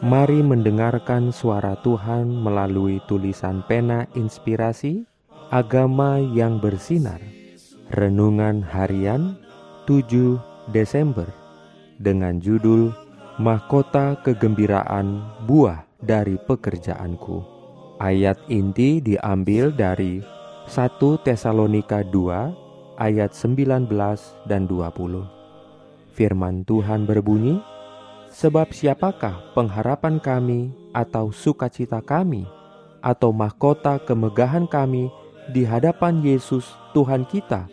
Mari mendengarkan suara Tuhan melalui tulisan pena inspirasi Agama yang bersinar. Renungan harian 7 Desember Dengan judul Mahkota Kegembiraan Buah dari Pekerjaanku. Ayat inti diambil dari 1 Tesalonika 2 ayat 19 dan 20 Firman Tuhan berbunyi, Sebab siapakah pengharapan kami atau sukacita kami atau mahkota kemegahan kami di hadapan Yesus Tuhan kita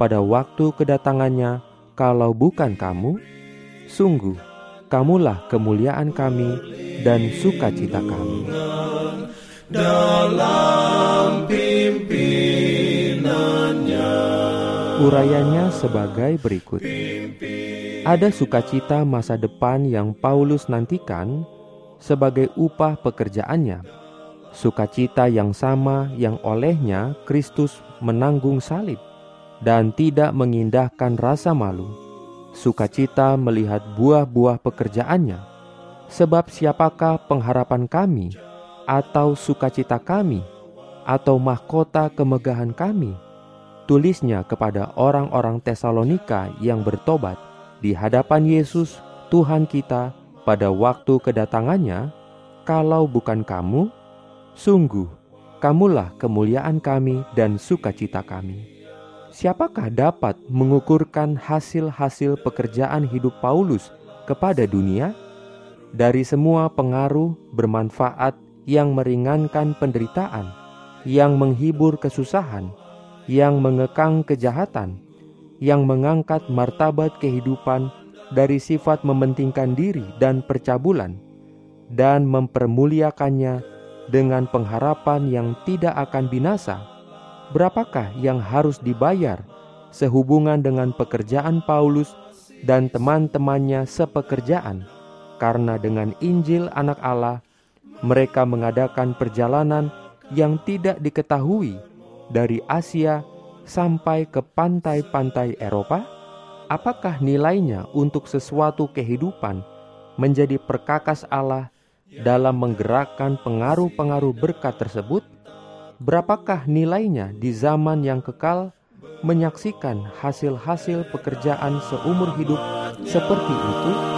pada waktu kedatangannya kalau bukan kamu? Sungguh, kamulah kemuliaan kami dan sukacita kami. Dalam Urayanya sebagai berikut. Ada sukacita masa depan yang Paulus nantikan sebagai upah pekerjaannya. Sukacita yang sama yang olehnya Kristus menanggung salib dan tidak mengindahkan rasa malu. Sukacita melihat buah-buah pekerjaannya. Sebab siapakah pengharapan kami atau sukacita kami atau mahkota kemegahan kami? Tulisnya kepada orang-orang Tesalonika yang bertobat di hadapan Yesus Tuhan kita pada waktu kedatangannya, kalau bukan kamu, sungguh kamulah kemuliaan kami dan sukacita kami. Siapakah dapat mengukurkan hasil-hasil pekerjaan hidup Paulus kepada dunia? Dari semua pengaruh bermanfaat yang meringankan penderitaan, yang menghibur kesusahan, yang mengekang kejahatan, yang mengangkat martabat kehidupan dari sifat mementingkan diri dan percabulan, dan mempermuliakannya dengan pengharapan yang tidak akan binasa. Berapakah yang harus dibayar sehubungan dengan pekerjaan Paulus dan teman-temannya sepekerjaan? Karena dengan Injil Anak Allah, mereka mengadakan perjalanan yang tidak diketahui dari Asia sampai ke pantai-pantai Eropa? Apakah nilainya untuk sesuatu kehidupan menjadi perkakas Allah dalam menggerakkan pengaruh-pengaruh berkat tersebut? Berapakah nilainya di zaman yang kekal menyaksikan hasil-hasil pekerjaan seumur hidup seperti itu?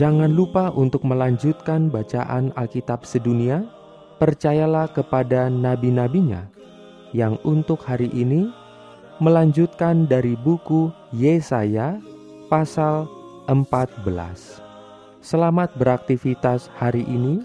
Jangan lupa untuk melanjutkan bacaan Alkitab sedunia. Percayalah kepada nabi-nabinya yang untuk hari ini melanjutkan dari buku Yesaya pasal 14. Selamat beraktivitas hari ini.